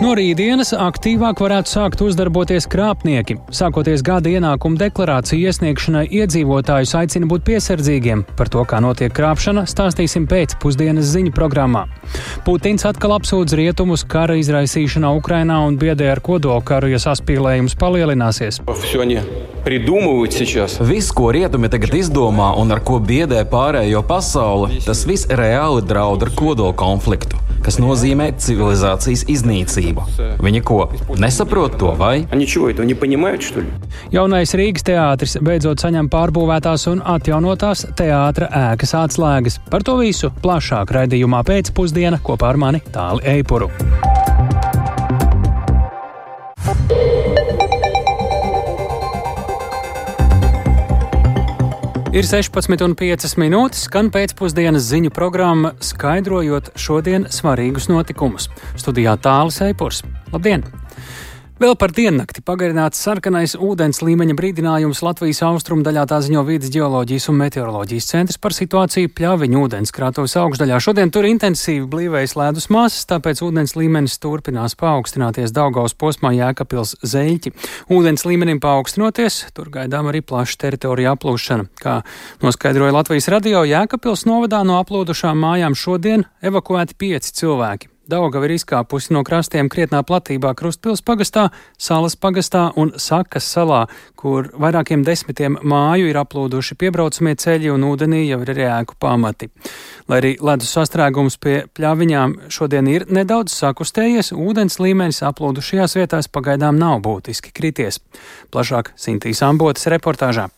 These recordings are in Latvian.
No rītdienas aktīvāk varētu sākt uzdarboties krāpnieki. Sākoties gada ienākuma deklarāciju iesniegšanai, iedzīvotājus aicina būt piesardzīgiem. Par to, kā notiek krāpšana, stāstīsim pēcpusdienas ziņu programmā. Putins atkal apsūdz rietumus kara izraisīšanā Ukrainā un biedē ar kodolkaru, ja saspīlējums palielināsies. Viss, ko rietumi tagad izdomā un ar ko biedē pārējo pasauli, tas viss reāli draud ar kodola konfliktu kas nozīmē civilizācijas iznīcību. Viņi ko nesaprot to vai? Jaunais Rīgas teātris beidzot saņem pārbūvētās un atjaunotās teātra ēkas atslēgas. Par to visu plašāk raidījumā pēcpusdiena kopā ar mani Tāli Eipuru. Ir 16,5 minūtes, skan pēcpusdienas ziņu programma, skaidrojot šodienas svarīgus notikumus. Studijā tālāk Eipurs. Labdien! Vēl par diennakti pagarināts sarkanais ūdens līmeņa brīdinājums Latvijas austrumu daļā tā ziņo vidas geoloģijas un meteoroloģijas centrs par situāciju pļaviņu ūdens krātuves augšdaļā. Šodien tur intensīvi blīvējas ledus masas, tāpēc ūdens līmenis turpinās paaugstināties Daugaus posmā Jēkabils zeļķi. Ūdens līmenim paaugstinoties, tur gaidām arī plaša teritorija aplūšana. Kā noskaidroja Latvijas radio, Jēkabils novadā no aplūdušām mājām šodien evakuēti pieci cilvēki. Daugava ir izkāpusi no krastiem krietnā platībā Krustpils pagastā, Salas pagastā un Sakas salā, kur vairākiem desmitiem māju ir aplūduši piebraucamie ceļi un ūdenī jau ir arī ēku pamati. Lai arī ledus sastrēgums pie pļaviņām šodien ir nedaudz sakustējies, ūdens līmenis aplūdušajās vietās pagaidām nav būtiski krities. Plašāk Sintīs Ambotas reportāžā.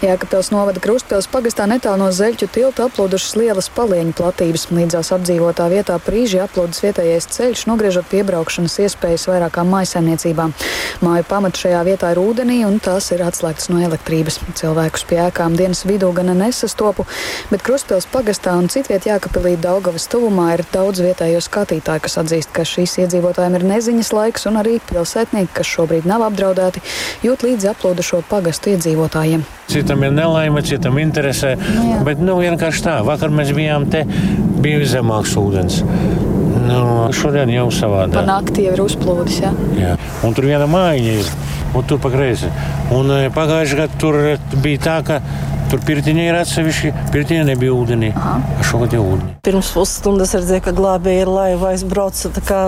Jēkabpils novada Krustpils pagastā netālu no Zeļķu tilta aplūdušas lielas palieņu platības. Līdzās apdzīvotā vietā prīži aplūdas vietējais ceļš, nogriežot piebraukšanas iespējas vairākām mājsaimniecībām. Māju pamats šajā vietā ir ūdenī un tās ir atslēgtas no elektrības. Cilvēkus pie ēkām dienas vidū gana nesastopu, bet Krustpils pagastā un citviet Jēkabpilī Daugavas tuvumā ir daudz vietējo skatītāju, kas atzīst, ka šīs iedzīvotājiem ir neziņas laiks un arī pilsētnieki, kas šobrīd nav apdraudēti, jūt līdzi aplūdušo pagastu iedzīvotājiem. Citam ir nelaime, citam interesē. Nu, jā. Bet nu, vienkārši tā, vakar mēs bijām te, bija zemāks ūdens. Nu, šodien jau savādāk. Pa nakti jau ir uzplūdis. Ja? Jā. Un tur viena mājiņa ir, un tur pa kreisi. Un e, pagājušajā gadā tur bija tā, ka Tur pirtiņā ir atsevišķi, pirtiņā nebija ūdenī. Šogad jau ūdenī. Pirms pusstundas redzēju, ka glābēji ir laiva aizbrauca tā kā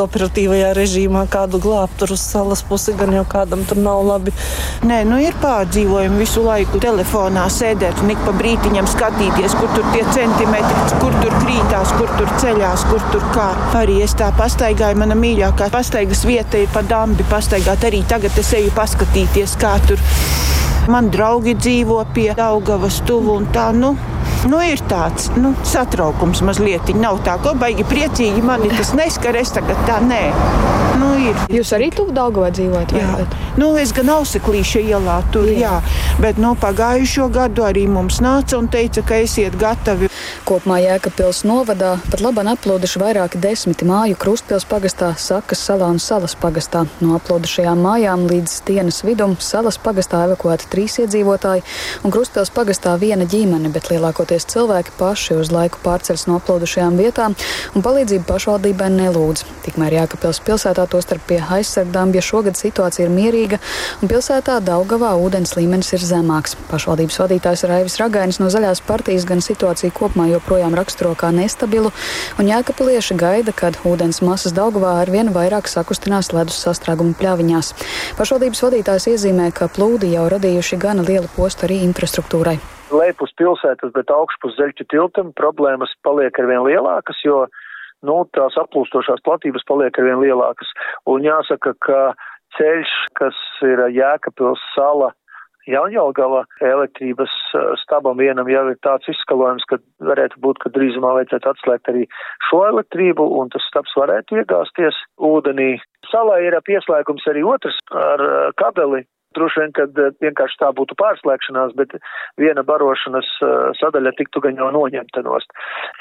operatīvajā režīmā kādu glābt tur uz salas pusi, gan jau kādam tur nav labi. Nē, nu ir pārdzīvojumi visu laiku telefonā sēdēt un ik pa brītiņam skatīties, kur tur tie centimetri, kur tur krītās, kur tur ceļās, kur tur kā. Arī es tā pastaigāju, mana mīļākā pastaigas vieta ir pa dambi pastaigāt. Arī tagad es eju paskatīties, kā tur Man draugi dzīvo pie Daugavas tuvu un tā, nu, nu ir tāds nu, satraukums mazliet. Nav tā, ko baigi priecīgi mani tas neskar, es tagad tā nē. Nu, ir. Jūs arī tuvu Daugavai dzīvojat? Jā. Vai? Nu, es gan auseklīšu ielā tur, jā. jā. Bet nu, pagājušo gadu arī mums nāca un teica, ka esiet gatavi. Kopumā Jēkabpils novadā pat labāk aplūduši vairāki desmiti māju Krustpils pagastā, Sakas salā un Salas pagastā. No aplūdušajām mājām līdz dienas vidum Salas pagastā evakuēti trīs iedzīvotāji un Krustpils pagastā viena ģimene, bet lielākoties cilvēki paši uz laiku pārceļas no aplūdušajām vietām un palīdzību pašvaldībai nelūdz. Tikmēr Jēkabpils pilsētā tostarp pie aizsargdām, ja šogad situācija ir mierīga un pilsētā Daugavā ūdens līmenis ir zemāks. Pašvaldības vadītājs Raivis Ragainis no Zaļās partijas gan situāciju kopumā joprojām raksturo kā nestabilu, un jēkapilieši gaida, kad ūdens masas Daugavā ar vien vairāk sakustinās ledus sastrēgumu pļaviņās. Pašvaldības vadītājs iezīmē, ka plūdi jau radījuši gana lielu postu arī infrastruktūrai. Lejpus pilsētas, bet augšpus zeļķu tiltam problēmas paliek arvien lielākas, jo nu, tās aplūstošās platības paliek arvien lielākas. Un jāsaka, ka ceļš, kas ir Jēkabils sala Jaunjēlgava elektrības stabam vienam jau ir tāds izskalojums, ka varētu būt, ka drīzumā vajadzētu atslēgt arī šo elektrību un tas stabs varētu iegāzties ūdenī. Salā ir pieslēgums arī otrs ar kabeli droši vien, kad vienkārši tā būtu pārslēgšanās, bet viena barošanas sadaļa tiktu gan jau noņemta nost.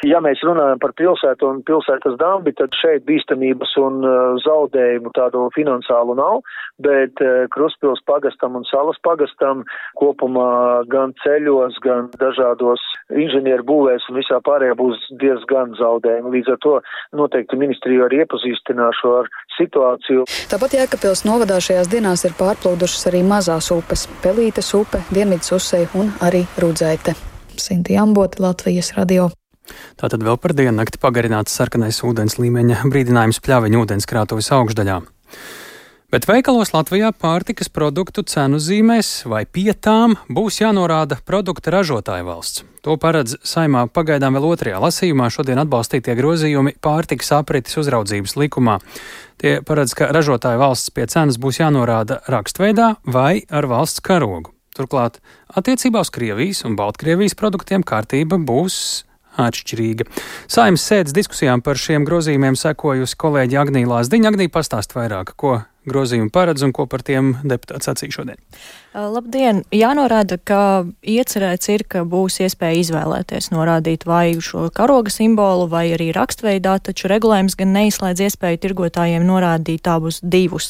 Ja mēs runājam par pilsētu un pilsētas dambi, tad šeit bīstamības un zaudējumu tādu finansiālu nav, bet Kruspils pagastam un Salas pagastam kopumā gan ceļos, gan dažādos inženieru būvēs un visā pārējā būs diezgan zaudējumi. Līdz ar to noteikti ministriju arī iepazīstināšu ar situāciju. Tāpat Jēkabpils novadā šajās dienās ir pārplūdušas arī mazās upes - Pelītes upe, Dienvidas uzsei un arī Rudzaite. Sinti Amboti, Latvijas radio. Tātad vēl par dienu nakti pagarināts sarkanais ūdens līmeņa brīdinājums pļaviņu ūdenskrātuves augšdaļā. Bet veikalos Latvijā pārtikas produktu cenu zīmēs vai pietām būs jānorāda produkta ražotāja valsts. To paredz saimā pagaidām vēl otrajā lasījumā šodien atbalstītie grozījumi pārtikas aprites uzraudzības likumā. Tie paredz, ka ražotāja valsts pie cenas būs jānorāda rakstveidā vai ar valsts karogu. Turklāt attiecībā uz Krievijas un Baltkrievijas produktiem kārtība būs atšķirīga. Saimnes sēdes diskusijām par šiem grozījumiem sekojusi kolēģi Agnija Lāsdiņa. Agnija pastāst vairāk, ko grozījumi paredz un ko par tiem deputāts sacīja šodien. Labdien! Jānorāda, ka iecerēts ir, ka būs iespēja izvēlēties norādīt vai šo karoga simbolu vai arī rakstveidā, taču regulējums gan neizslēdz iespēju tirgotājiem norādīt abus divus.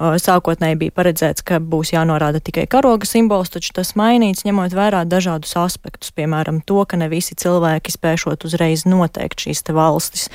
Sākotnēji bija paredzēts, ka būs jānorāda tikai karoga simbols, taču tas mainīts ņemot vērā dažādus aspektus, piemēram, to, ka ne visi cilvēki spēšot uzreiz noteikt šīs te valstis.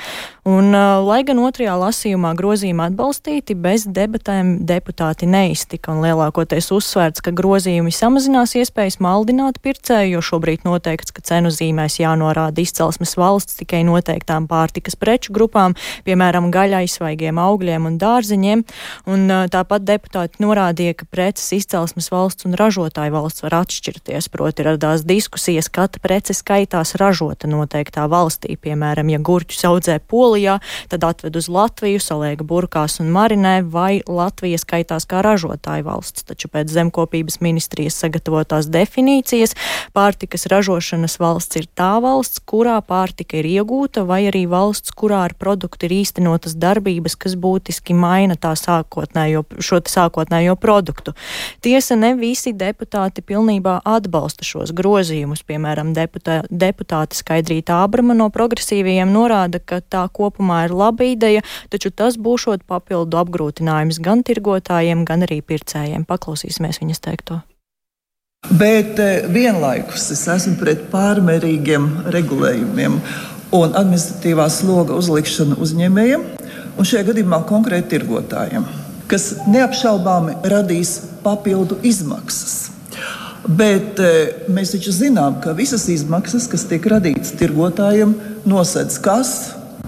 Un, lai gan otrajā lasījumā grozījumi atbalstīti, bez debatēm deputāti neiztika un lielākoties uzsvērts, ka grozījumi samazinās iespējas maldināt pircēju, jo šobrīd noteikts, ka cenu zīmēs jānorāda izcelsmes valsts tikai noteiktām pārtikas preču grupām, piemēram, gaļai, svaigiem augļiem un dārzeņiem. Un, tāpat deputāti norādīja, ka preces izcelsmes valsts un ražotāja valsts var atšķirties, proti radās diskusijas, katra prece skaitās ražota noteiktā valstī. Piemēram, ja gurķus audzē Polijā, tad atved uz Latviju, saliek burkās un marinē, vai Latvija skaitās kā ražotāja valsts. Taču pēc zemkopības lauksaimniecības ministrijas sagatavotās definīcijas. Pārtikas ražošanas valsts ir tā valsts, kurā pārtika ir iegūta, vai arī valsts, kurā ar produktu ir īstenotas darbības, kas būtiski maina tā sākotnējo, šo sākotnējo produktu. Tiesa, ne visi deputāti pilnībā atbalsta šos grozījumus. Piemēram, deputā, deputāte Skaidrīta Ābrama no progresīvajiem norāda, ka tā kopumā ir laba ideja, taču tas būšot papildu apgrūtinājums gan tirgotājiem, gan arī pircējiem. Paklausīsimies viņas teikt teikto? Bet eh, vienlaikus es esmu pret pārmērīgiem regulējumiem un administratīvā sloga uzlikšanu uzņēmējiem, un šajā gadījumā konkrēti tirgotājiem, kas neapšaubāmi radīs papildu izmaksas. Bet eh, mēs taču zinām, ka visas izmaksas, kas tiek radītas tirgotājiem, nosedz kas?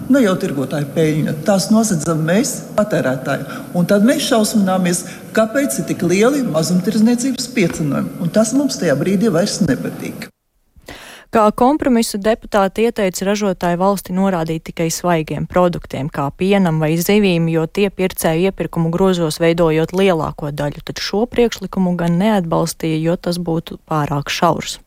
Nu, jau tirgotāji peļņa. Tās nosacām mēs, patērētāji. Un tad mēs šausmināmies, kāpēc ir tik lieli mazumtirdzniecības piecinājumi. Un tas mums tajā brīdī vairs nepatīk. Kā kompromisu deputāti ieteica ražotāju valsti norādīt tikai svaigiem produktiem, kā pienam vai zivīm, jo tie pircēju iepirkumu grozos veidojot lielāko daļu, taču šo priekšlikumu gan neatbalstīja, jo tas būtu pārāk šaurs.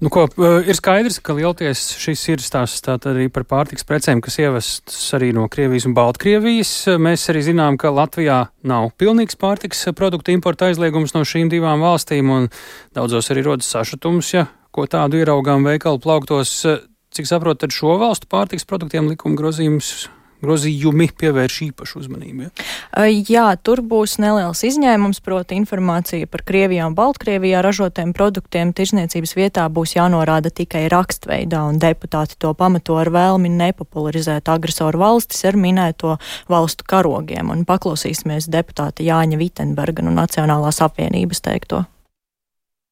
Nu, ko, eh, ir skaidrs, ka lielties šis ir stāsts arī par pārtiks precēm, kas ievestas arī no Krievijas un Baltkrievijas. Mēs arī zinām, ka Latvijā nav pilnīgs pārtiks produktu importa aizliegums no šīm divām valstīm, un daudzos arī rodas sašutums, ja ko tādu ieraugām veikalu plauktos. Cik saprotu, tad šo valstu pārtiks produktiem likuma grozījums grozījumi pievērš īpašu uzmanību. Ja? Jā, tur būs neliels izņēmums, proti informācija par Krievijā un Baltkrievijā ražotiem produktiem tirzniecības vietā būs jānorāda tikai rakstveidā, un deputāti to pamato ar vēlmi nepopularizēt agresoru valstis ar minēto valstu karogiem, un paklausīsimies deputāta Jāņa Vitenberga no Nacionālās apvienības teikto.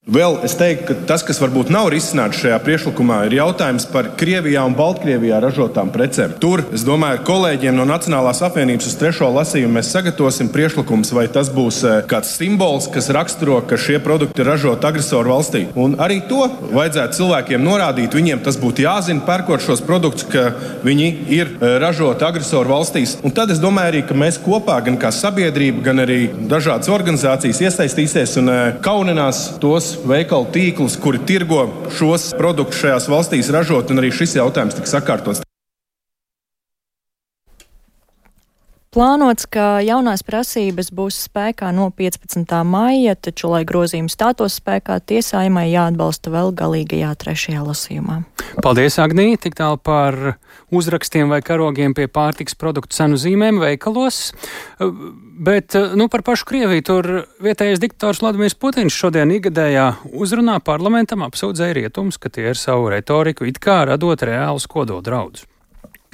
Vēl es teiktu, ka tas, kas varbūt nav risināts šajā priekšlikumā, ir jautājums par Krievijā un Baltkrievijā ražotām precēm. Tur, es domāju, ar kolēģiem no Nacionālās apvienības uz trešo lasījumu mēs sagatavosim priekšlikumus, vai tas būs eh, kāds simbols, kas raksturo, ka šie produkti ir ražoti agresoru valstī. Un arī to vajadzētu cilvēkiem norādīt. Viņiem tas būtu jāzina, pērkot šos produktus, ka viņi ir eh, ražoti agresoru valstīs. Un tad es domāju, arī, ka mēs kopā, gan kā sabiedrība, gan arī dažādas organizācijas iesaistīsies un eh, kauninās tos veikalu tīklus, kuri tirgo šos produktus šajās valstīs ražot, un arī šis jautājums tiks sakārtots. Plānots, ka jaunās prasības būs spēkā no 15. maija, taču, lai grozījumi stātos spēkā, tiesājumai jāatbalsta vēl galīgajā trešajā lasījumā. Paldies, Agnī, tik tālu par uzrakstiem vai karogiem pie pārtiks produktu cenu zīmēm veikalos. Bet nu, par pašu Krieviju tur vietējais diktors Vladimirs Putins šodien ikgadējā uzrunā parlamentam apsūdzēja rietums, ka tie ir savu retoriku it kā radot reālus kodoldraudus.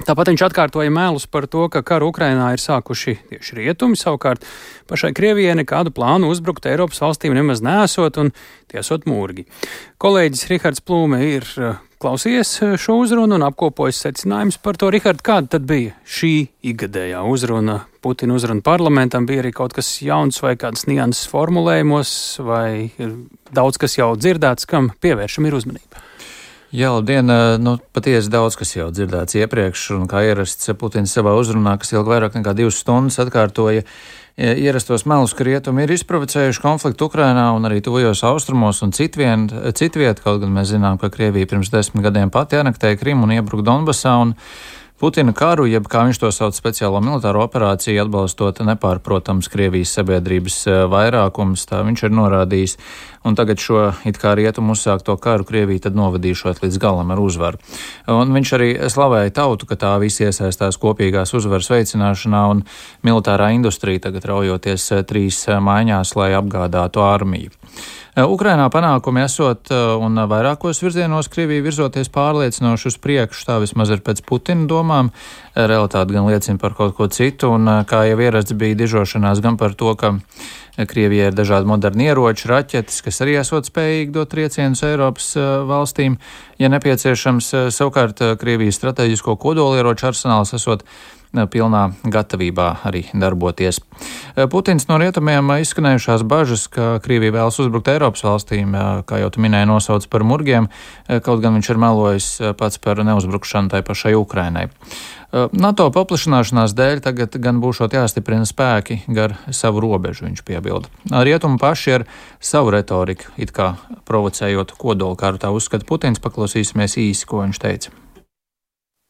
Tāpat viņš atkārtoja mēlus par to, ka karu Ukrainā ir sākuši tieši rietumi, savukārt pašai Krievijai nekādu plānu uzbrukt Eiropas valstīm nemaz nesot un tiesot mūrgi. Kolēģis Rihards Plūme ir eh, klausījies eh, šo uzrunu un apkopojis secinājumus par to. Rihard, kāda tad bija šī ikgadējā uzruna? Putina uzruna parlamentam bija arī kaut kas jauns vai kādas nianses formulējumos, vai ir daudz kas jau dzirdēts, kam pievēršam ir uzmanība. Jā, labdien! Nu, patiesi daudz, kas jau dzirdēts iepriekš, un kā ierasts Putins savā uzrunā, kas ilga vairāk nekā divas stundas, atkārtoja ierastos melus, ka rietumi ir izprovocējuši konfliktu Ukrainā un arī tuvajos austrumos un citvien, citviet, kaut gan mēs zinām, ka Krievija pirms desmit gadiem pati anektēja Krimu un iebruka Donbasā. Un, Putina karu, jeb kā viņš to sauc, speciālo militāro operāciju, atbalstot nepārprotams Krievijas sabiedrības eh, vairākums, tā viņš ir norādījis. Un tagad šo it kā rietumu uzsākto karu Krievija tad novadīšot līdz galam ar uzvaru. Un viņš arī slavēja tautu, ka tā visi iesaistās kopīgās uzvaras veicināšanā un militārā industrija tagad raujoties eh, trīs eh, maiņās, lai apgādātu armiju. Eh, Ukrainā panākumi esot eh, un vairākos virzienos Krievija virzoties pārliecinoši uz priekšu, tā vismaz ir pēc Putina domām. Eh, realitāte gan liecina par kaut ko citu, un kā jau ierasts bija dižošanās gan par to, ka Krievijai ir dažādi moderni ieroči, raķetes, kas arī esot spējīgi dot triecienus Eiropas valstīm, ja nepieciešams. Savukārt Krievijas strateģisko kodolieroču arsenāls esot pilnā gatavībā arī darboties. Putins no rietumiem izskanējušās bažas, ka Krievija vēlas uzbrukt Eiropas valstīm, kā jau tu minēji, nosauc par murgiem, kaut gan viņš ir melojis pats par neuzbrukšanu tai pašai Ukrainai. NATO paplašināšanās dēļ tagad gan būšot jāstiprina spēki gar savu robežu, viņš piebilda. Rietumi paši ar savu retoriku, it kā provocējot kodolkaru, tā uzskata Putins, paklausīsimies īsi, ko viņš teica.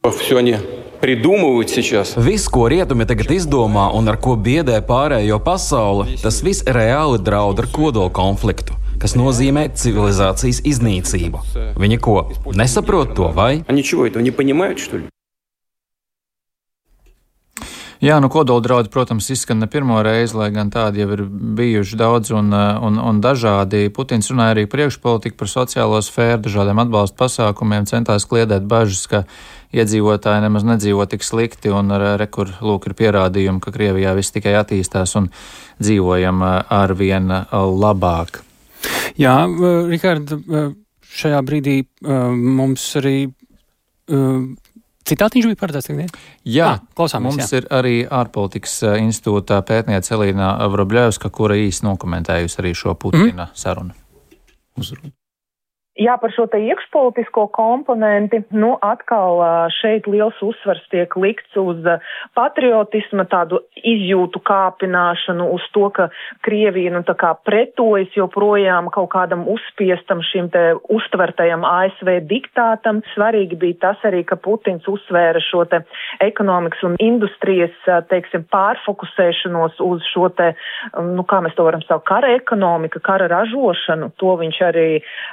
Все они придумывают сейчас. Viss, ko rietumi tagad izdomā un ar ko biedē pārējo pasauli, tas viss reāli draud ar kodola konfliktu, kas nozīmē civilizācijas iznīcību. Viņi ko nesaprot to, vai? Они чего этого не понимают, что ли? Jā, nu kodoldraudi, protams, izskan ne pirmo reizi, lai gan tādi jau ir bijuši daudz un, un, un dažādi. Putins runāja arī priekšpolitiku par sociālo sfēru, dažādiem atbalsta pasākumiem, centās kliedēt bažas, ka iedzīvotāji nemaz nedzīvo tik slikti, un rekur lūk ir pierādījumi, ka Krievijā viss tikai attīstās un dzīvojam arvien labāk. Jā, Rikārd, šajā brīdī mums arī Citātiņš bija paredzēts tagad? Jā, ah, klausāmies. Mums jā. ir arī ārpolitikas institūta pētniece Elīna Vrobļevska, kura īsi nokomentējusi arī šo Putina mm. sarunu. Uzrunu. Jā, par šo te iekšpolitisko komponenti, nu, atkal šeit liels uzsvars tiek likts uz patriotisma tādu izjūtu kāpināšanu, uz to, ka Krievija, nu, tā kā pretojas joprojām kaut kādam uzspiestam šim te uztvertajam ASV diktātam. Svarīgi bija tas arī, ka Putins uzsvēra šo te ekonomikas un industrijas, teiksim, pārfokusēšanos uz šo te, nu, kā mēs to varam saukt, kara ekonomika, kara ražošanu. To viņš arī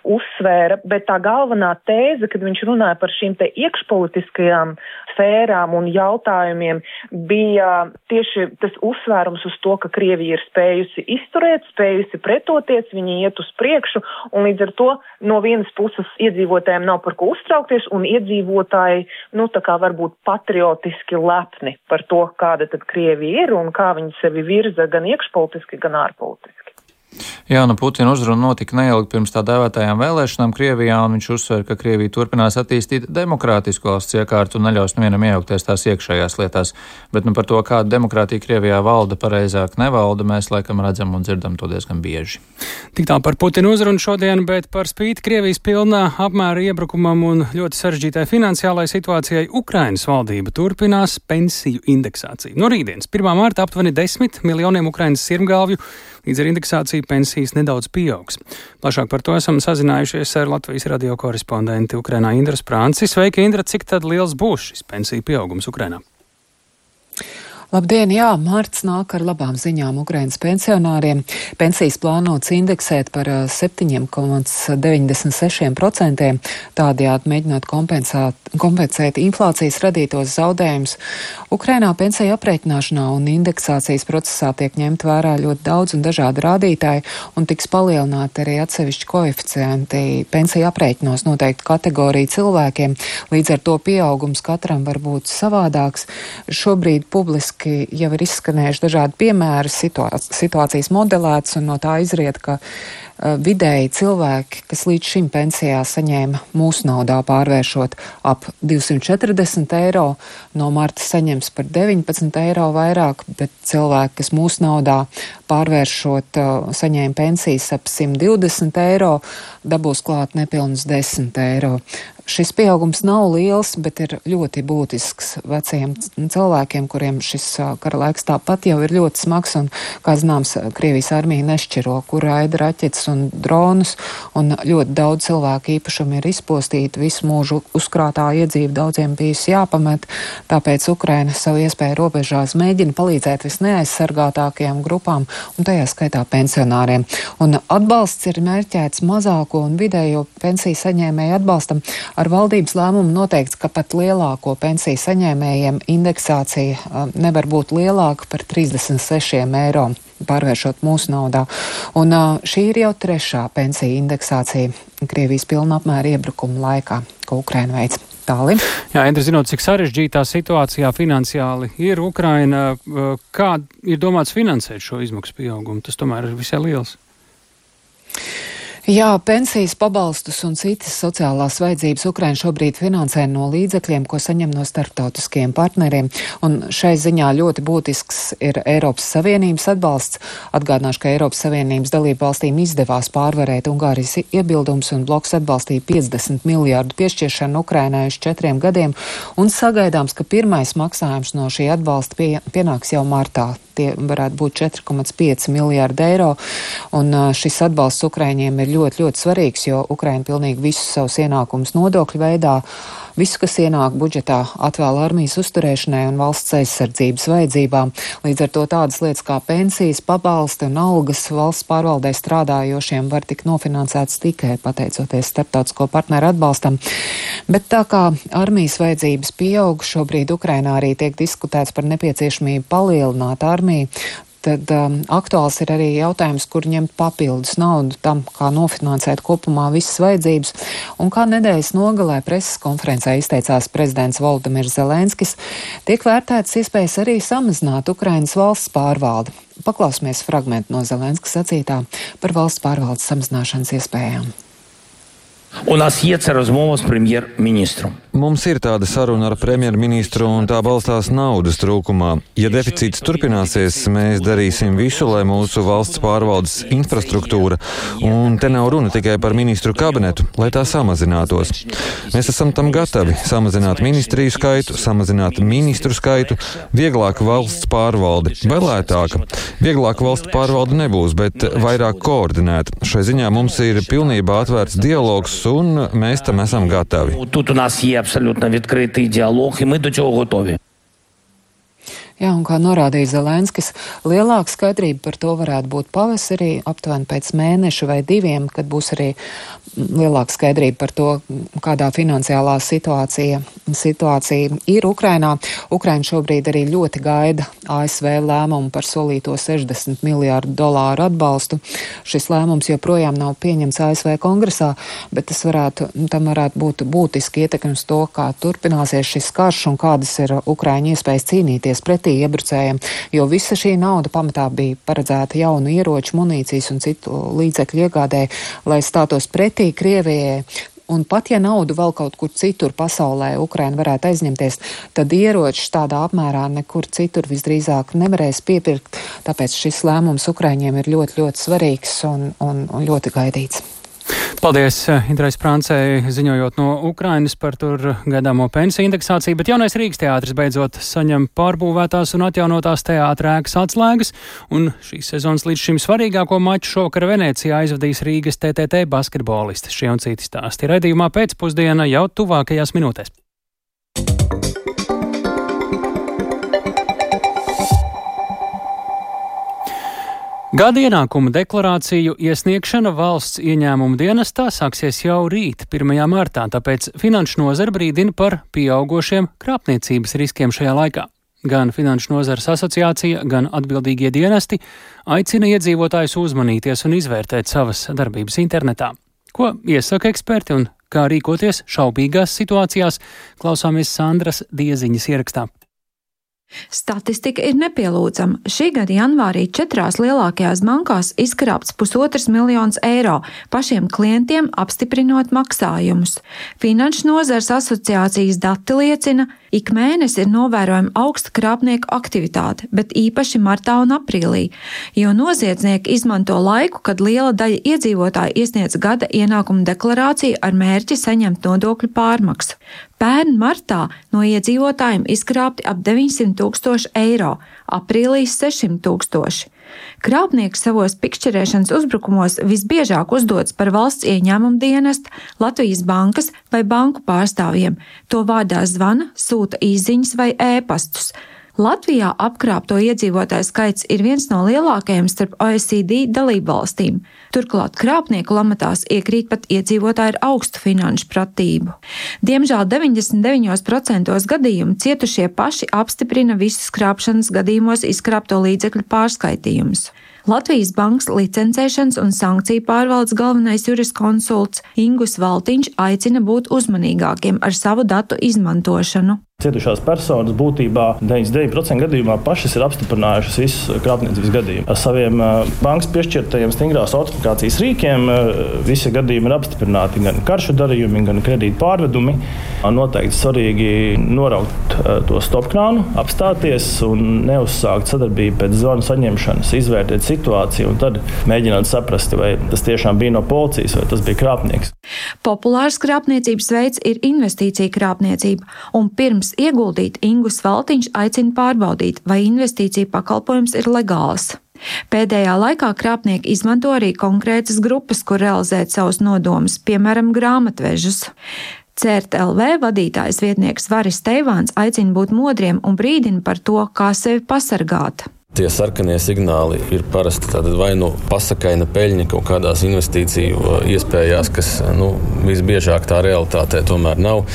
uzsvēra uzsvēra, bet tā galvenā tēze, kad viņš runāja par šīm te iekšpolitiskajām sfērām un jautājumiem, bija tieši tas uzsvērums uz to, ka Krievija ir spējusi izturēt, spējusi pretoties, viņi iet uz priekšu, un līdz ar to no vienas puses iedzīvotājiem nav par ko uztraukties, un iedzīvotāji, nu, tā kā varbūt patriotiski lepni par to, kāda tad Krievija ir un kā viņi sevi virza gan iekšpolitiski, gan ārpolitiski. Jā, nu Putina uzruna notika neilgi pirms tā dēvētajām vēlēšanām Krievijā, un viņš uzsver, ka Krievija turpinās attīstīt demokrātisku valsts iekārtu un neļaus nevienam iejaukties tās iekšējās lietās. Bet nu, par to, kāda demokrātija Krievijā valda, pareizāk nevalda, mēs laikam redzam un dzirdam to diezgan bieži. Tik tā par Putina uzrunu šodien, bet par spīti Krievijas pilnā apmēra iebrukumam un ļoti sarežģītai finansiālai situācijai Ukrainas valdība turpinās pensiju indeksāciju. No rītdienas 1. mārta aptuveni 10 miljoniem Ukrainas sirmgalvju līdz ar indeksāciju pensijas nedaudz pieaugs. Plašāk par to esam sazinājušies ar Latvijas radio korespondenti Ukrainā Indras Prānci. Sveika, Indra, cik tad liels būs šis pensiju pieaugums Ukrainā? Labdien, jā, mārts nāk ar labām ziņām Ukrainas pensionāriem. Pensijas plānots indeksēt par 7,96%, tādējādi mēģinot kompensēt inflācijas radītos zaudējumus. Ukrainā pensija aprēķināšanā un indeksācijas procesā tiek ņemt vērā ļoti daudz un dažādi rādītāji, un tiks palielināti arī atsevišķi koeficienti pensiju aprēķinos noteikti kategoriju cilvēkiem, līdz ar to pieaugums katram var būt savādāks. Šobrīd publiski publiski jau ir izskanējuši dažādi piemēri, situācijas modelētas, un no tā izriet, ka vidēji cilvēki, kas līdz šim pensijā saņēma mūsu naudā pārvēršot ap 240 eiro, no marta saņems par 19 eiro vairāk, bet cilvēki, kas mūsu naudā pārvēršot, uh, saņēma pensijas ap 120 eiro, dabūs klāt nepilnus 10 eiro. Šis pieaugums nav liels, bet ir ļoti būtisks veciem cilvēkiem, kuriem šis kara laiks tāpat jau ir ļoti smags. Un, kā zināms, Krievijas armija nešķiro, kur raida raķetes un dronus, un ļoti daudz cilvēku īpašumi ir izpostīti, visu mūžu uzkrātā iedzīve daudziem bijusi jāpamet. Tāpēc Ukraina savu iespēju robežās mēģina palīdzēt visneaizsargātākajām grupām, un tajā skaitā pensionāriem. Un atbalsts ir mērķēts mazāko un vidējo pensiju saņēmēju atbalstam Ar valdības lēmumu noteikts, ka pat lielāko pensiju saņēmējiem indeksācija um, nevar būt lielāka par 36 eiro pārvēršot mūsu naudā. Un šī ir jau trešā pensija indeksācija Krievijas pilna apmēra iebrukuma laikā, ko Ukraina veids. Tālim. Jā, Endri, zinot, cik sarežģītā situācijā finansiāli ir Ukraina, kā ir domāts finansēt šo izmaksu pieaugumu? Tas tomēr ir visai liels. Jā, pensijas pabalstus un citas sociālās vajadzības Ukraina šobrīd finansē no līdzekļiem, ko saņem no starptautiskiem partneriem, un šai ziņā ļoti būtisks ir Eiropas Savienības atbalsts. Atgādināšu, ka Eiropas Savienības dalību valstīm izdevās pārvarēt Ungārijas iebildums un bloks atbalstīja 50 miljārdu piešķiršanu Ukrainai uz četriem gadiem, un sagaidāms, ka pirmais maksājums no šī atbalsta pie, pienāks jau martā tie varētu būt 4,5 miljārdi eiro. Un šis atbalsts Ukraiņiem ir ļoti, ļoti svarīgs, jo Ukraina pilnīgi visus savus ienākumus nodokļu veidā Visu, kas ienāk budžetā, atvēl armijas uzturēšanai un valsts aizsardzības vajadzībām. Līdz ar to tādas lietas kā pensijas, pabalsti un algas valsts pārvaldē strādājošiem var tikt nofinansētas tikai pateicoties starptautisko partneru atbalstam. Bet tā kā armijas vajadzības pieaug, šobrīd Ukrainā arī tiek diskutēts par nepieciešamību palielināt armiju tad um, aktuāls ir arī jautājums, kur ņemt papildus naudu tam, kā nofinansēt kopumā visas vajadzības. Un kā nedēļas nogalē preses konferencē izteicās prezidents Valdemirs Zelenskis, tiek vērtētas iespējas arī samazināt Ukrainas valsts pārvaldi. Paklausīsimies fragment no Zelenskas sacītā par valsts pārvaldes samazināšanas iespējām un tas iecer uz mūsu premjerministru. Mums ir tāda saruna ar premjerministru, un tā balstās naudas trūkumā. Ja deficīts turpināsies, mēs darīsim visu, lai mūsu valsts pārvaldes infrastruktūra, un te nav runa tikai par ministru kabinetu, lai tā samazinātos. Mēs esam tam gatavi samazināt ministriju skaitu, samazināt ministru skaitu, vieglāk valsts pārvalde, vai lētāka. Vieglāk valsts pārvalde nebūs, bet vairāk koordinēta. Šai ziņā mums ir pilnībā atvērts dialogs un mēs tam esam gatavi. Тут у нас є абсолютно відкритий діалог, і ми до цього готові. Jā, un kā norādīja Zelenskis, lielāka skaidrība par to varētu būt pavasarī, aptuveni pēc mēneša vai diviem, kad būs arī lielāka skaidrība par to, kādā finansiālā situācija, situācija ir Ukrainā. Ukraina šobrīd arī ļoti gaida ASV lēmumu par solīto 60 miljārdu dolāru atbalstu. Šis lēmums joprojām nav pieņemts ASV kongresā, bet tas varētu, tam varētu būt būtiski ietekmi uz to, kā turpināsies šis karš un kādas ir Ukraiņa iespējas cīnīties pretī pretī iebrucējiem, jo visa šī nauda pamatā bija paredzēta jaunu ieroču, munīcijas un citu līdzekļu iegādē, lai stātos pretī Krievijai. Un pat ja naudu vēl kaut kur citur pasaulē Ukraina varētu aizņemties, tad ieročus tādā apmērā nekur citur visdrīzāk nevarēs piepirkt. Tāpēc šis lēmums Ukraiņiem ir ļoti, ļoti svarīgs un, un, un ļoti gaidīts. Paldies eh, Indrais Prāncei, ziņojot no Ukrainas par tur gaidāmo pensiju indeksāciju, bet jaunais Rīgas teātris beidzot saņem pārbūvētās un atjaunotās teātra ēkas atslēgas, un šīs sezonas līdz šim svarīgāko maču šokar Venecijā aizvadīs Rīgas TTT basketbolisti. Šie un citi stāsti raidījumā pēcpusdiena jau tuvākajās minūtēs. Gada ienākuma deklarāciju iesniegšana valsts ieņēmuma dienestā sāksies jau rīt, 1. martā, tāpēc Finanšu nozara brīdina par pieaugošiem krāpniecības riskiem šajā laikā. Gan Finanšu nozares asociācija, gan atbildīgie dienesti aicina iedzīvotājus uzmanīties un izvērtēt savas darbības internetā. Ko iesaka eksperti un kā rīkoties šaubīgās situācijās, klausāmies Sandras Dieziņas ierakstā. Statistika ir nepielūdzama. Šī gada janvārī četrās lielākajās bankās izkrāpts pusotrs miljonus eiro pašiem klientiem apstiprinot maksājumus. Finanšu nozars asociācijas dati liecina, Ik mēnesi ir novērojama augsta krāpnieku aktivitāte, bet īpaši martā un aprīlī, jo noziedznieki izmanto laiku, kad liela daļa iedzīvotāju iesniedz gada ienākuma deklarāciju ar mērķi saņemt nodokļu pārmaksu. Pērn martā no iedzīvotājiem izkrāpti ap 900 tūkstoši eiro, aprīlī 600 tūkstoši. Krāpnieks savos pikšķerēšanas uzbrukumos visbiežāk uzdodas par valsts ieņēmumu dienestu, Latvijas bankas vai banku pārstāvjiem. To vārdā zvana, sūta īsiņas vai ēpastus. Latvijā apkrāpto iedzīvotāju skaits ir viens no lielākajiem starp OECD dalību valstīm. Turklāt krāpnieku lamatās iekrīt pat iedzīvotāji ar augstu finanšu pratību. Diemžēl 99% gadījumu cietušie paši apstiprina visus krāpšanas gadījumos izkrāpto līdzekļu pārskaitījumus. Latvijas bankas licencēšanas un sankciju pārvaldes galvenais juriskonsults Ingus Valtiņš aicina būt uzmanīgākiem ar savu datu izmantošanu. Cietušās personas būtībā 99% gadījumā pašas ir apstiprinājušas visus krāpniecības gadījumus. Ar saviem bankas piešķirtajiem stingrās autorifikācijas rīkiem visi gadījumi ir apstiprināti gan karšu darījumi, gan kredītu pārvedumi. Noteikti svarīgi noraukt to stopkrānu, apstāties un neuzsākt sadarbību pēc zvanu saņemšanas, izvērtēt situāciju un tad mēģināt saprast, vai tas tiešām bija no policijas vai tas bija krāpnieks. Populārs krāpniecības veids ir investīcija krāpniecība, un pirms pirms ieguldīt Ingus Valtiņš aicina pārbaudīt, vai investīcija pakalpojums ir legāls. Pēdējā laikā krāpnieki izmanto arī konkrētas grupas, kur realizēt savus nodomus, piemēram, grāmatvežus. CERTLV vadītājs vietnieks Varis Teivāns aicina būt modriem un brīdina par to, kā sevi pasargāt. Tie sarkanie signāli ir parasti vai nu pasakaina peļņa kaut kādās investīciju uh, iespējās, kas nu, visbiežāk tā realitātē tomēr nav.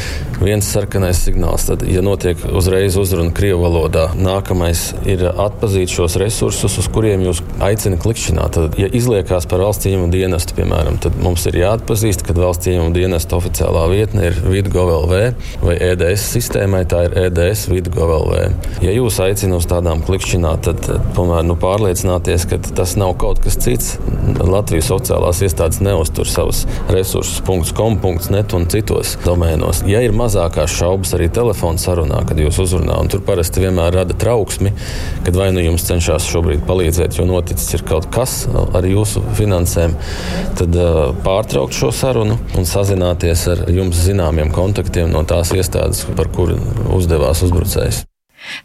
Viens sarkanais signāls, tad, ja notiek uzreiz uzruna Krievijas valodā, nākamais ir atzīt šos resursus, uz kuriem jūs aicināt klikšķināt. Tad, ja izliekās par valsts ieņēmumu dienestu, piemēram, tad mums ir jāatpazīst, ka valsts ieņēmumu dienesta oficiālā vietne ir vidgov.lv vai EDS sistēmai, tā ir EDS vidgov.lv. Ja jūs aicināt uz tādām klikšķināt, tad tomēr nu, pārliecināties, ka tas nav kaut kas cits. Latvijas sociālās iestādes neuztur savus resursus, .com, .net un citos domēnos. Ja ir mazākās šaubas arī telefona sarunā, kad jūs uzrunājat, un tur parasti vienmēr rada trauksmi, kad vai nu jums cenšas šobrīd palīdzēt, jo noticis ir kaut kas ar jūsu finansēm, tad uh, pārtraukt šo sarunu un sazināties ar jums zināmiem kontaktiem no tās iestādes, par kuru uzdevās uzbrucējs.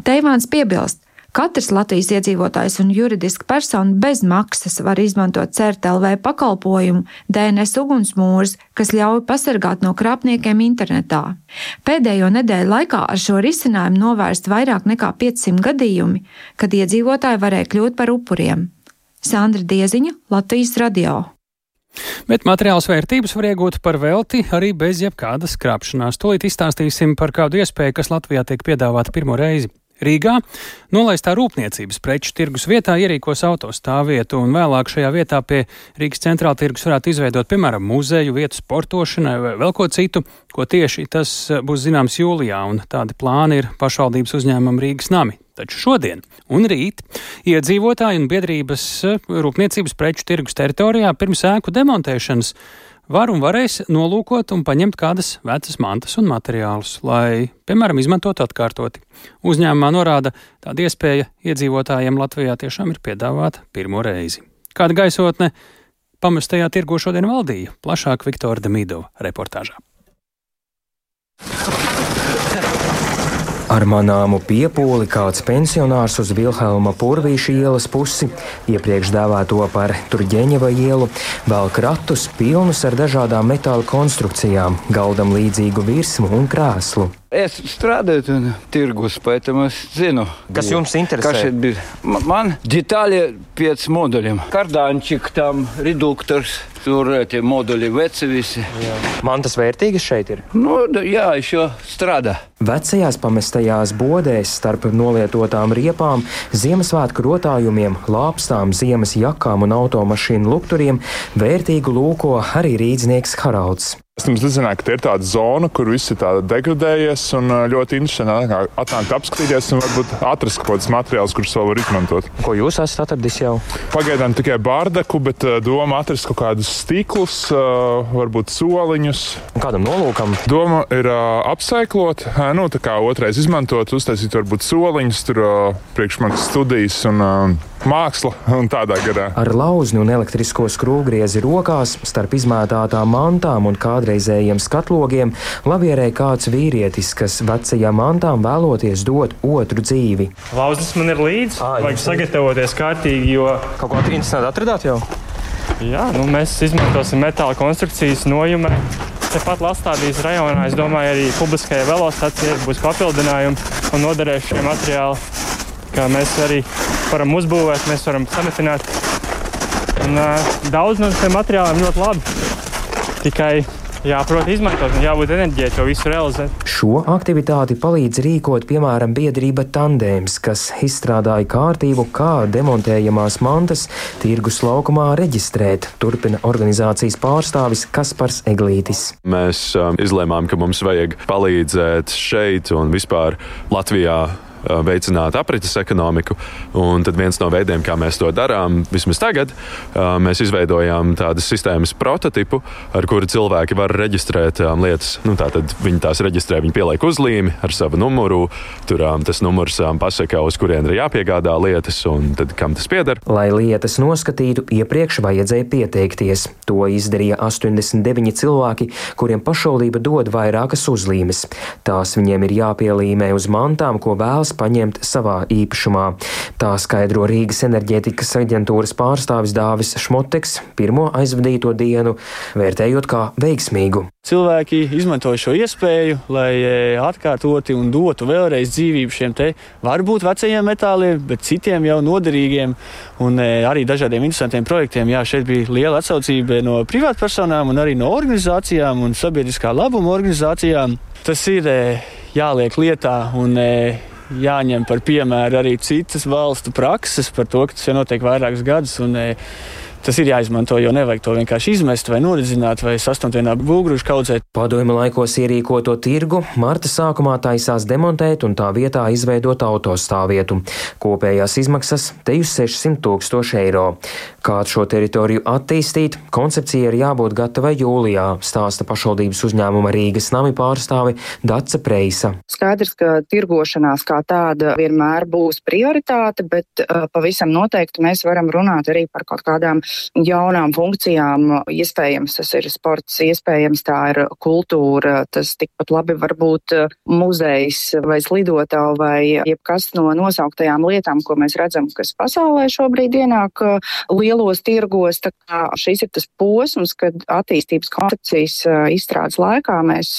Teivāns piebilst, Katrs Latvijas iedzīvotājs un juridiska persona bez maksas var izmantot CERTLV pakalpojumu DNS ugunsmūrs, kas ļauj pasargāt no krāpniekiem internetā. Pēdējo nedēļu laikā ar šo risinājumu novērst vairāk nekā 500 gadījumi, kad iedzīvotāji varēja kļūt par upuriem. Sandra Dieziņa, Latvijas radio. Bet materiāls vērtības var iegūt par velti arī bez jebkādas krāpšanās. Tūlīt izstāstīsim par kādu iespēju, kas Latvijā tiek piedāvāta pirmo reizi. Rīgā nolaistā rūpniecības preču tirgus vietā ierīkos autostāvvietu, un vēlāk šajā vietā pie Rīgas centrāla tirgus varētu izveidot, piemēram, muzeju, vietu sportošanai vai vēl ko citu, ko tieši tas būs zināms jūlijā, un tādi plāni ir pašvaldības uzņēmuma Rīgas nami. Taču šodien un rīt iedzīvotāji un biedrības rūpniecības preču tirgus teritorijā pirms ēku demontēšanas var un varēs nolūkot un paņemt kādas vecas mantas un materiālus, lai, piemēram, izmantotu atkārtoti. Uzņēmumā norāda, tāda iespēja iedzīvotājiem Latvijā tiešām ir piedāvāta pirmo reizi. Kāda gaisotne pamestajā tirgo šodien valdīja? Plašāk Viktora Demidova reportāžā. Ar manāmu piepūli kāds pensionārs uz Vilhelma Purvīša ielas pusi, iepriekš dēvēto par Turģeņeva ielu, vēl kratus pilnus ar dažādām metāla konstrukcijām, galdam līdzīgu virsmu un krēslu. Es strādāju pie tirgus, tāpēc es zinu, kas jums interesē. Kas šeit bija? Man, man detāli pēc moduļiem. Kardāņčik tam, reduktors, tur eh, tie moduļi veci visi. Jā. Man tas vērtīgas šeit ir? Nu, jā, es jau strādāju. Vecajās pamestajās bodēs starp nolietotām riepām, Ziemassvētku rotājumiem, lāpstām, ziemas jakām un automašīnu lukturiem vērtīgu lūko arī rīdznieks Haralds. Es jums uzzināju, ka tā ir tāda zona, kur viss ir degradējies. Ļoti interesanti atnākt, apskatīties un varbūt atrast kaut kādus materiālus, kurus vēl var izmantot. Ko jūs esat atradis jau? Pagaidām tikai bārdaku, bet doma atrast kaut kādus stiklus, varbūt soliņus. Kādam nolūkam? Doma ir apsaiklot, nu, tā kā otrais izmantot, uztaisīt varbūt soliņus, tur priekš manas studijas un māksla un tādā garā. Ar lauzni un elektrisko skrūvgriezi rokās, starp izmētātām mantām un kādreizējiem skatlogiem, lavierēja kāds vīrietis, kas vecajām mantām vēloties dot otru dzīvi. Lauznis man ir līdzi, vajag sagatavoties kārtīgi, jo kaut ko interesantu atradāt jau. Jā, nu mēs izmantosim metāla konstrukcijas nojumē. Tepat Lastādijas rajonā, es domāju, arī publiskajai velostacijai būs papildinājumi un noderēs šie materiāli kā mēs arī varam uzbūvēt, mēs varam sametināt. Un, uh, daudz no šiem materiāliem ļoti labi. Tikai jāprot izmantot un jābūt enerģijai to visu realizēt. Šo aktivitāti palīdz rīkot piemēram biedrība Tandēms, kas izstrādāja kārtību, kā demontējamās mantas tirgus laukumā reģistrēt, turpina organizācijas pārstāvis Kaspars Eglītis. Mēs um, izlēmām, ka mums vajag palīdzēt šeit un vispār Latvijā veicināt aprites ekonomiku. Un tad viens no veidiem, kā mēs to darām, vismaz tagad, mēs izveidojām tādas sistēmas prototipu, ar kuru cilvēki var reģistrēt lietas. Nu, tātad viņi tās reģistrē, viņi pieliek uzlīmi ar savu numuru. Tur tas numurs pasaka, uz kurien ir jāpiegādā lietas un tad, kam tas pieder. Lai lietas noskatītu, iepriekš vajadzēja pieteikties. To izdarīja 89 cilvēki, kuriem pašvaldība dod vairākas uzlīmes. Tās viņiem ir jāpielīmē uz mantām, ko vēlas vēlas paņemt savā īpašumā. Tā skaidro Rīgas enerģētikas aģentūras pārstāvis Dāvis Šmoteks pirmo aizvadīto dienu, vērtējot kā veiksmīgu. Cilvēki izmanto šo iespēju, lai e, atkārtoti un dotu vēlreiz dzīvību šiem te varbūt vecajiem metāliem, bet citiem jau noderīgiem un e, arī dažādiem interesantiem projektiem. Jā, šeit bija liela atsaucība no privātpersonām un arī no organizācijām un sabiedriskā labuma organizācijām. Tas ir e, jāliek lietā un jāņem par piemēru arī citas valstu prakses par to, ka tas jau notiek vairākus gadus. Un, e, Tas ir jāizmanto, jo nevajag to vienkārši izmest vai noridzināt vai sastumt vienā būgružu kaudzē. Padomju laikos ierīkoto tirgu marta sākumā taisās demontēt un tā vietā izveidot autostāvvietu. Kopējās izmaksas te uz 600 tūkstoši eiro. Kā šo teritoriju attīstīt, koncepcija ir jābūt gatavai jūlijā, stāsta pašvaldības uzņēmuma Rīgas nami pārstāve Dace Preisa. Skaidrs, ka tirgošanās kā tāda vienmēr būs prioritāte, bet uh, pavisam noteikti mēs varam runāt arī par kaut kādām jaunām funkcijām. Iespējams, tas ir sports, iespējams, tā ir kultūra, tas tikpat labi var būt uh, muzejs vai slidotā vai jebkas no nosauktajām lietām, ko mēs redzam, kas pasaulē šobrīd ienāk uh, lielos tirgos. Šis ir tas posms, kad attīstības koncepcijas izstrādes laikā mēs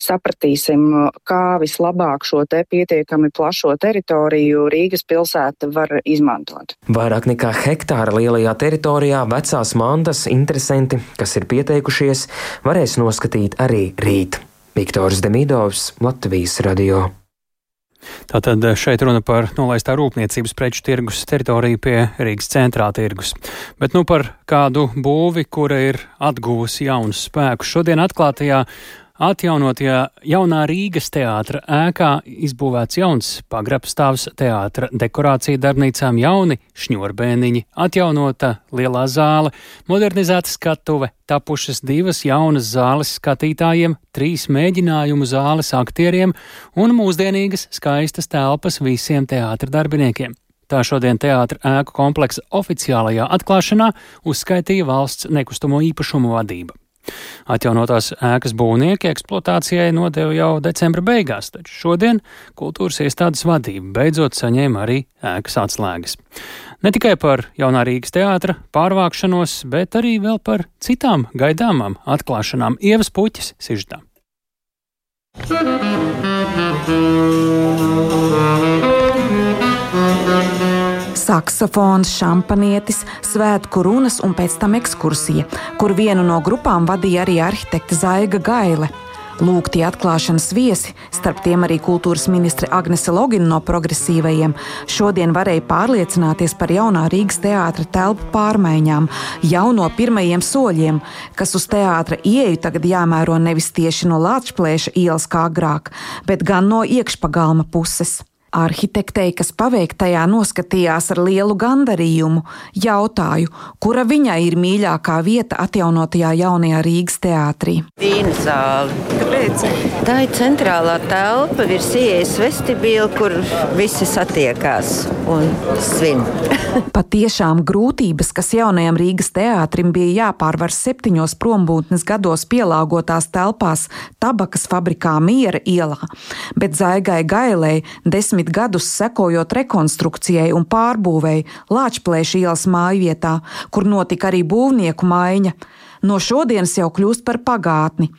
sapratīsim, kā vislabāk šo te pietiekami plašo teritoriju Rīgas pilsēta var izmantot. Vairāk nekā hektāra lielajā teritorijā vecās mantas interesanti, kas ir pieteikušies, varēs noskatīt arī rīt. Viktors Demidovs, Latvijas radio. Tātad šeit runa par nolaistā rūpniecības preču tirgus teritoriju pie Rīgas centrā tirgus. Bet nu par kādu būvi, kura ir atguvusi jaunus spēkus. Šodien atklātajā Atjaunotajā jaunā Rīgas teātra ēkā izbūvēts jauns pagrabstāvs teātra dekorācija darbnīcām, jauni šņurbēniņi, atjaunota lielā zāle, modernizēta skatuve, tapušas divas jaunas zāles skatītājiem, trīs mēģinājumu zāles aktieriem un mūsdienīgas skaistas telpas visiem teātra darbiniekiem. Tā šodien teātra ēku kompleksa oficiālajā atklāšanā uzskaitīja valsts nekustamo īpašumu vadība. Atjaunotās ēkas būvnieki eksploatācijai nodeva jau decembra beigās, taču šodien kultūras iestādes vadība beidzot saņēma arī ēkas atslēgas. Ne tikai par jaunā Rīgas teātra pārvākšanos, bet arī vēl par citām gaidāmām atklāšanām Ievas puķis sižetām. Saksofons, šampanietis, svētku runas un pēc tam ekskursija, kur vienu no grupām vadīja arī arhitekte Zaiga Gaile. Lūgti atklāšanas viesi, starp tiem arī kultūras ministre Agnese Logina no progresīvajiem, šodien varēja pārliecināties par jaunā Rīgas teātra telpu pārmaiņām, jau no pirmajiem soļiem, kas uz teātra ieeju tagad jāmēro nevis tieši no Latvijas ielas kā agrāk, bet gan no iekšpagalma puses. Arhitektei, kas paveiktajā noskatījās ar lielu gandarījumu, jautāju, kura viņai ir mīļākā vieta atjaunotajā jaunajā Rīgas teātrī. Vīna zāle. Kāpēc? Tā ir centrālā telpa, virs ieejas vestibīla, kur visi satiekās un svin. Patiešām grūtības, kas jaunajam Rīgas teātrim bija jāpārvar septiņos prombūtnes gados pielāgotās telpās tabakas fabrikā Miera ielā, bet Zaigai Gailei desmit desmit gadus sekojot rekonstrukcijai un pārbūvēi Lāčplēša ielas mājvietā, kur notika arī būvnieku maiņa no šodienas jau kļūst par pagātni.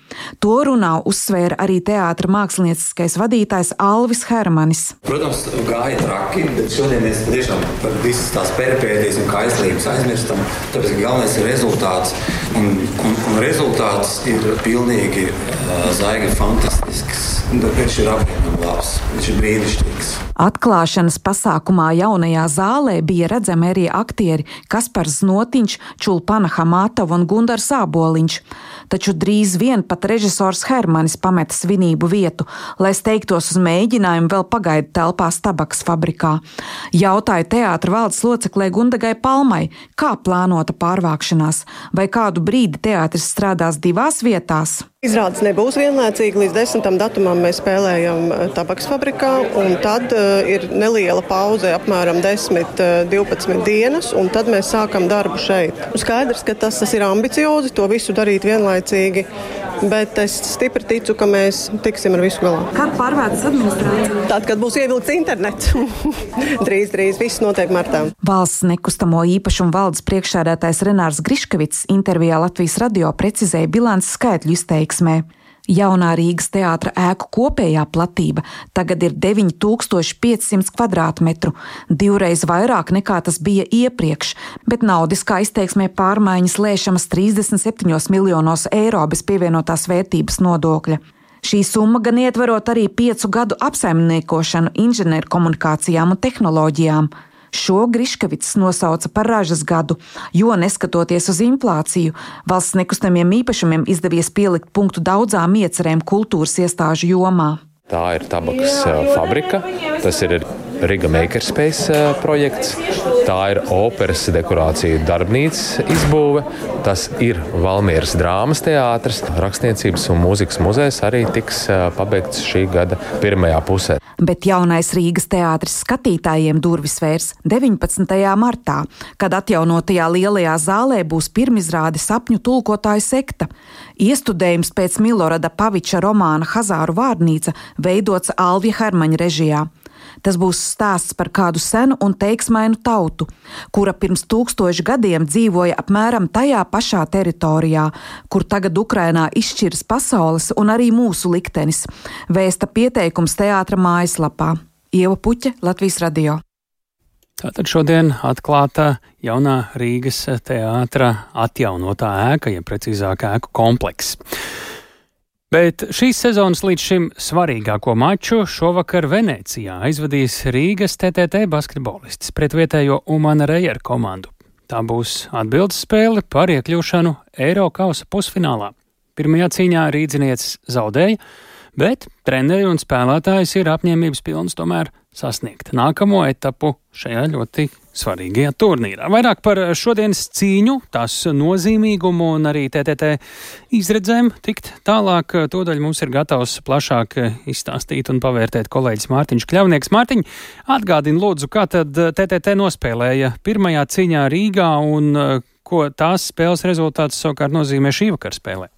To runā uzsvēra arī teātra mākslinieckais vadītājs Alvis Hermanis. Protams, gāja traki, bet šodien mēs tiešām par visas tās peripētīs un kaislības aizmirstam. Tāpēc galvenais ir rezultāts, un, un, un rezultāts ir pilnīgi uh, zaigi fantastisks. Viņš ir labs, viņš ir brīnišķīgs. Atklāšanas pasākumā jaunajā zālē bija redzami arī aktieri Kaspars Notiņš, Čulpana Hamātova un Gundars Āboliņš. Taču drīz vien pat režisors Hermanis pameta svinību vietu, lai steigtos uz mēģinājumu vēl pagaidu telpās tabaks fabrikā. Jautāja teātra valdes loceklē Gundagai Palmai, kā plānota pārvākšanās, vai kādu brīdi teātris strādās divās vietās. Izrādes nebūs vienlaicīgi. Līdz 10. datumam mēs spēlējam eh, tabaks fabrikā, un tad uh, ir neliela pauze, apmēram 10-12 uh, dienas, un tad mēs sākam darbu šeit. Skaidrs, ka tas, tas ir ambiciozi, to visu darīt vienlaicīgi, bet es stipri ticu, ka mēs tiksim ar visu galā. Kad pārvērtas administrācija? Tad, kad būs ievilkts internets. drīz, drīz viss notiek martā. Valsts nekustamo īpašumu valdes priekšsēdētājs Renārs Griškavits intervijā Latvijas radio precizēja bilances skaitļu izteiksmi attieksmē. Jaunā Rīgas teātra ēku kopējā platība tagad ir 9500 km2, divreiz vairāk nekā tas bija iepriekš, bet naudiskā izteiksmē pārmaiņas lēšamas 37 miljonos eiro bez pievienotās vērtības nodokļa. Šī summa gan ietverot arī piecu gadu apsaimniekošanu inženierkomunikācijām un tehnoloģijām. Šo Griškavits nosauca par ražas gadu, jo neskatoties uz inflāciju, valsts nekustamiem īpašumiem izdevies pielikt punktu daudzām iecerēm kultūras iestāžu jomā. Tā ir tabakas fabrika, tas ir Riga Makerspace projekts, tā ir operas dekorācija darbnīcas izbūve, tas ir Valmieras drāmas teātris, rakstniecības un mūzikas muzejs arī tiks pabeigts šī gada pirmajā pusē. Bet jaunais Rīgas teātris skatītājiem durvis vērs 19. martā, kad atjaunotajā lielajā zālē būs pirmizrāde sapņu tulkotāju sekta. Iestudējums pēc Milorada Paviča romāna Hazāru vārnīca veidots Alvija Hermaņa režijā. Tas būs stāsts par kādu senu un teiksmainu tautu, kura pirms tūkstošu gadiem dzīvoja apmēram tajā pašā teritorijā, kur tagad Ukrainā izšķiras pasaules un arī mūsu liktenis, vēsta pieteikums teātra mājaslapā. Ieva Puķa, Latvijas radio. Tātad šodien atklāta jaunā Rīgas teātra atjaunotā ēka, ja precīzāk ēku komplekss. Bet šīs sezonas līdz šim svarīgāko maču šovakar Venecijā aizvadīs Rīgas TTT basketbolists pret vietējo Umana Rejeru komandu. Tā būs atbildes spēle par iekļūšanu Eiropausa pusfinālā. Pirmajā cīņā rīdzinieces zaudēja, bet treneri un spēlētājs ir apņēmības pilns tomēr sasniegt nākamo etapu šajā ļoti svarīgajā turnīrā. Vairāk par šodienas cīņu, tās nozīmīgumu un arī TTT izredzēm tikt tālāk. Tūdaļ mums ir gatavs plašāk izstāstīt un pavērtēt kolēģis Mārtiņš Kļavnieks. Mārtiņ, atgādini lūdzu, kā tad TTT nospēlēja pirmajā cīņā Rīgā un ko tās spēles rezultāts savukārt nozīmē šī vakara spēlē.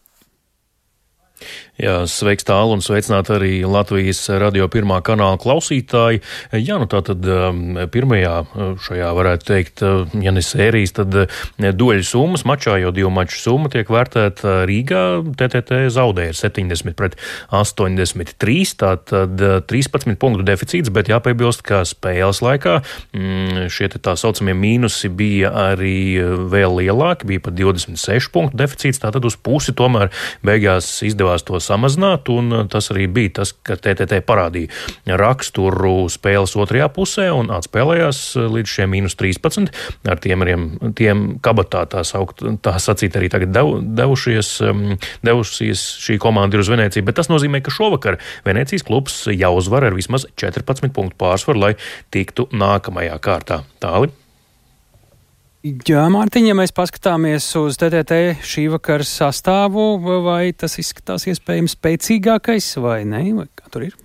Jā, sveiks tālu un sveicināt arī Latvijas radio pirmā kanāla klausītāji. Jā, nu tā tad um, pirmajā uh, šajā varētu teikt, uh, ja ne sērijas, tad uh, doļu summas mačā, jo divu maču summa tiek vērtēta Rīgā. TTT zaudēja 70 pret 83, tātad 13 punktu deficīts, bet jāpiebilst, ka spēles laikā mm, šie tā saucamie mīnusi bija arī vēl lielāki, bija pat 26 punktu deficīts, tātad uz pusi tomēr beigās izdevās to samazināt, un uh, tas arī bija tas, ka TTT parādīja raksturu spēles otrajā pusē un atspēlējās uh, līdz šiem mīnus 13. Ar tiem, tiem kabatā tā saukt, tā sacīt arī tagad dev, devušies, um, devušies šī komanda ir uz Venēciju, bet tas nozīmē, ka šovakar Venēcijas klubs jāuzvar ar vismaz 14 punktu pārsvaru, lai tiktu nākamajā kārtā. Tāli. Jā, Mārtiņ, ja mēs paskatāmies uz TTT šī vakara sastāvu, vai tas izskatās iespējams spēcīgākais vai ne? Vai kā tur ir?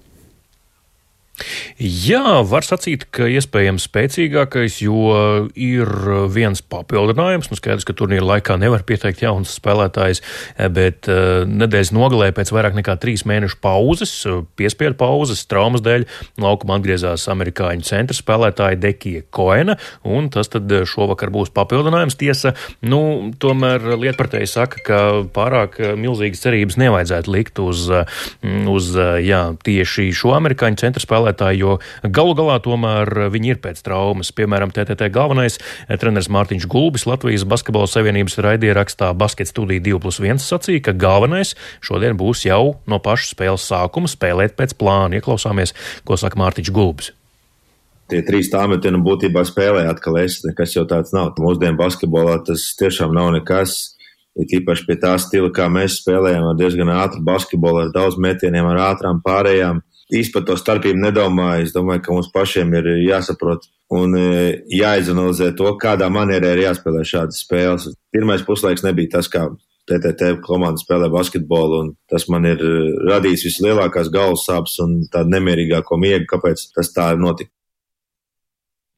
Jā, var sacīt, ka iespējams spēcīgākais, jo ir viens papildinājums. Nu, skaidrs, ka turnīra laikā nevar pieteikt jaunas spēlētājas, bet uh, nedēļas nogalē pēc vairāk nekā trīs mēnešu pauzes, piespiedu pauzes, traumas dēļ, laukumā atgriezās amerikāņu centra spēlētāja Dekija Koena, un tas tad šovakar būs papildinājums. Tiesa, nu, tomēr lietpratēji saka, ka pārāk milzīgas cerības nevajadzētu likt uz, uz jā, tieši šo amerikāņu centra spēlētāju spēlētāji, jo galu galā tomēr viņi ir pēc traumas. Piemēram, TTT galvenais treneris Mārtiņš Gulbis Latvijas Basketbola Savienības raidierakstā Basket studija 2 plus 1 sacīja, ka galvenais šodien būs jau no paša spēles sākuma spēlēt pēc plāna. Ieklausāmies, ko saka Mārtiņš Gulbis tie trīs tāmetieni būtībā spēlē atkal es, kas jau tāds nav. Mūsdienu basketbolā tas tiešām nav nekas. Ir īpaši pie tā stila, kā mēs spēlējam, ar diezgan ātru basketbolu, ar daudz metieniem, ar ātrām pārējām īsti par to starpību nedomāju. Es domāju, ka mums pašiem ir jāsaprot un e, jāizanalizē to, kādā manierē ir jāspēlē šādas spēles. Pirmais puslaiks nebija tas, kā TTT komanda spēlē basketbolu, un tas man ir e, radījis vislielākās galvas sāpes un tādu nemierīgāko miegu, kāpēc tas tā notika.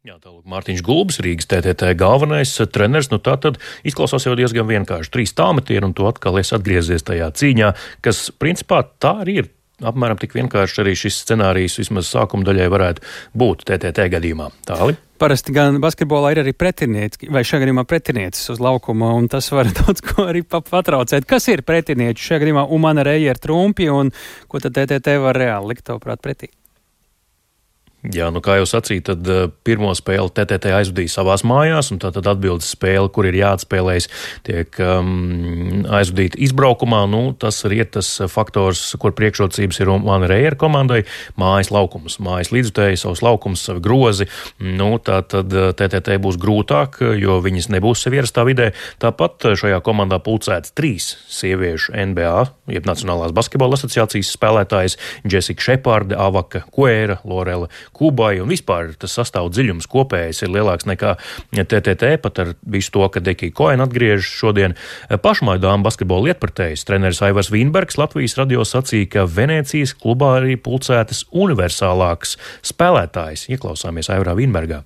Jā, tālāk Mārtiņš Gulbis, Rīgas TTT galvenais treneris. Nu, tā tad izklausās jau diezgan vienkārši. Trīs tāmetieni, un tu atkal esi atgriezies tajā cīņā, kas principā tā arī ir apmēram tik vienkārši arī šis scenārijs vismaz sākuma daļai varētu būt TTT gadījumā. Tāli. Parasti gan basketbolā ir arī pretinieki, vai šajā gadījumā pretiniecis uz laukuma, un tas var daudz ko arī patraucēt. Kas ir pretinieči šajā gadījumā Umana Reija ar trumpi, un ko tad TTT var reāli likt, tavuprāt, pretī? Jā, nu kā jau sacīju, tad uh, pirmo spēli TTT aizvadīja savās mājās, un tā tad atbildes spēle, kur ir jāatspēlējas, tiek um, aizvadīta izbraukumā. Nu, tas arī ir tas faktors, kur priekšrocības ir man Reira komandai - mājas laukums, mājas līdzutēji, savs laukums, savi grozi. Nu, tā tad TTT būs grūtāk, jo viņas nebūs sev ierastā vidē. Tāpat šajā komandā pulcēts trīs sieviešu NBA, jeb Nacionālās basketbola asociācijas spēlētājas - Jessica Šepārde, Avaka Koēra, Lorela Kubai un vispār tas sastāv dziļums kopējais ir lielāks nekā TTT, pat ar visu to, ka Dekija Koena atgriežas šodien. Pašmāju dāmu basketbola lietpratējs treneris Aivars Vīnbergs Latvijas radio sacīja, ka Venēcijas klubā arī pulcētas universālāks spēlētājs. Ieklausāmies Aivarā Vīnbergā.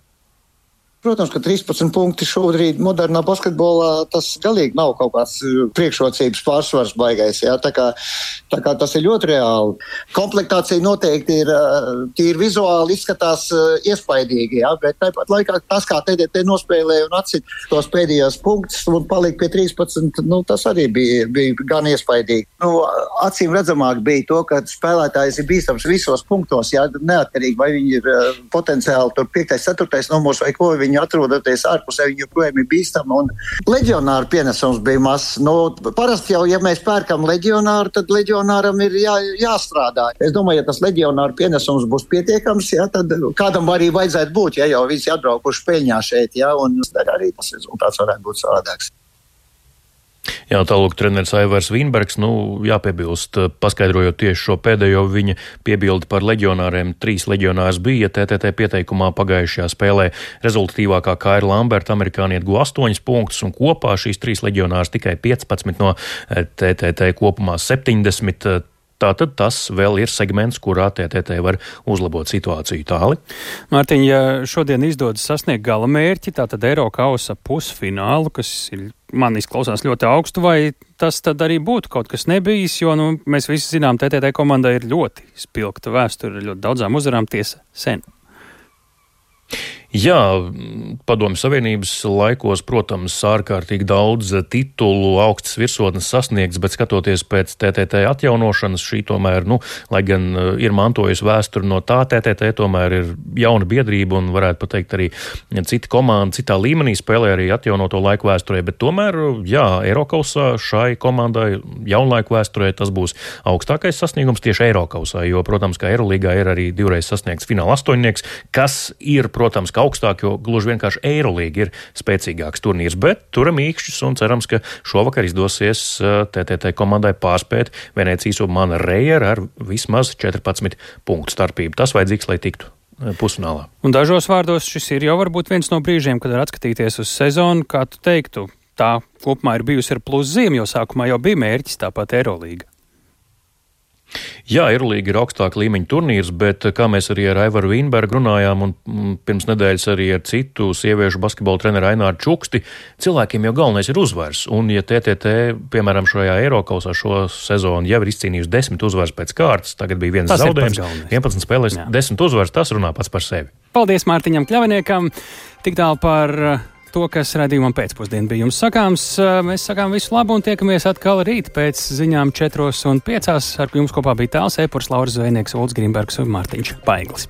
Protams, ka 13 punkti šobrīd modernā basketbolā tas galīgi nav kaut kāds uh, priekšrocības pārsvars baigais. Jā, tā, kā, tā kā tas ir ļoti reāli. Komplektācija noteikti ir uh, tīri vizuāli izskatās uh, iespaidīgi, jā, bet tāpat laikā tas, kā TDT nospēlēja un atcīt tos pēdējos punktus un palika pie 13, nu, tas arī bija, bija gan iespaidīgi. Nu, acīm redzamāk bija to, ka spēlētājs ir bīstams visos punktos, jā, neatkarīgi vai viņi ir potenciāli tur 5, 4 numurs vai ko viņi viņi atrodoties ārpusē, viņi joprojām ir bīstami. Un leģionāru pienesums bija mazs. Nu, parasti jau, ja mēs pērkam leģionāru, tad leģionāram ir jā, jāstrādā. Es domāju, ja tas leģionāru pienesums būs pietiekams, jā, tad kādam arī vajadzētu būt, ja jau visi atbraukuši peļņā šeit, jā, un arī tas rezultāts varētu būt savādāks. Jā, tālāk treneris Aivars Vīnbergs, nu, jāpiebilst, paskaidrojot tieši šo pēdējo viņa piebildi par leģionāriem. Trīs leģionārs bija TTT pieteikumā pagājušajā spēlē. Rezultatīvākā Kaira Lamberta amerikāniet guva 8 punktus, un kopā šīs trīs leģionārs tikai 15 no TTT kopumā 70 Tātad tas vēl ir segments, kurā TTT var uzlabot situāciju tāli. Mārtiņ, ja šodien izdodas sasniegt gala mērķi, tātad Eiro kausa pusfinālu, kas ir, man izklausās ļoti augstu, vai tas tad arī būtu kaut kas nebijis, jo nu, mēs visi zinām, TTT komandai ir ļoti spilgta vēsture, ļoti daudzām uzvarām tiesa sen. Jā, Padomju Savienības laikos, protams, ārkārtīgi daudz titulu augstas virsotnes sasniegts, bet skatoties pēc TTT atjaunošanas, šī tomēr, nu, lai gan eh, ir mantojusi vēsturi no tā, TTT tomēr ir jauna biedrība un varētu pateikt arī cita komanda, citā līmenī spēlē arī atjaunoto laiku vēsturē, bet tomēr, jā, Eirokausā šai komandai jaunlaiku vēsturē tas būs augstākais sasniegums tieši Eirokausā, jo, protams, kā Eirolīgā ir arī divreiz sasniegts fināla astoņnieks, kas ir, protams, ka augstāk, jo gluži vienkārši Eirolīga ir spēcīgāks turnīrs, bet turam īkšķus un cerams, ka šovakar izdosies TTT komandai pārspēt Venecijas un Mana Rejer ar vismaz 14 punktu starpību. Tas vajadzīgs, lai tiktu pusfinālā. Un dažos vārdos šis ir jau varbūt viens no brīžiem, kad var atskatīties uz sezonu, kā tu teiktu. Tā kopumā ir bijusi ar pluszīm, jo sākumā jau bija mērķis tāpat Eirolīga. Jā, Eirolīga ir augstāka līmeņa turnīrs, bet kā mēs arī ar Aivaru Vīnbergu runājām un mm, pirms nedēļas arī ar citu sieviešu basketbola treneru Aināru Čuksti, cilvēkiem jau galvenais ir uzvars. Un ja TTT, piemēram, šajā Eirokausā šo sezonu jau ir izcīnījusi desmit uzvaras pēc kārtas, tagad bija viens tas zaudējums, 11 spēlēs, Jā. desmit uzvaras, tas runā pats par sevi. Paldies Mārtiņam Kļaviniekam! Tik tālu par to, kas redzījumam pēcpusdienā bija jums sakāms. Mēs sakām visu labu un tiekamies atkal rīt pēc ziņām 4 un 5. Ar jums kopā bija tāls Epurs, Lauris Zvejnieks, Ulds Grimbergs un Mārtiņš Paiglis.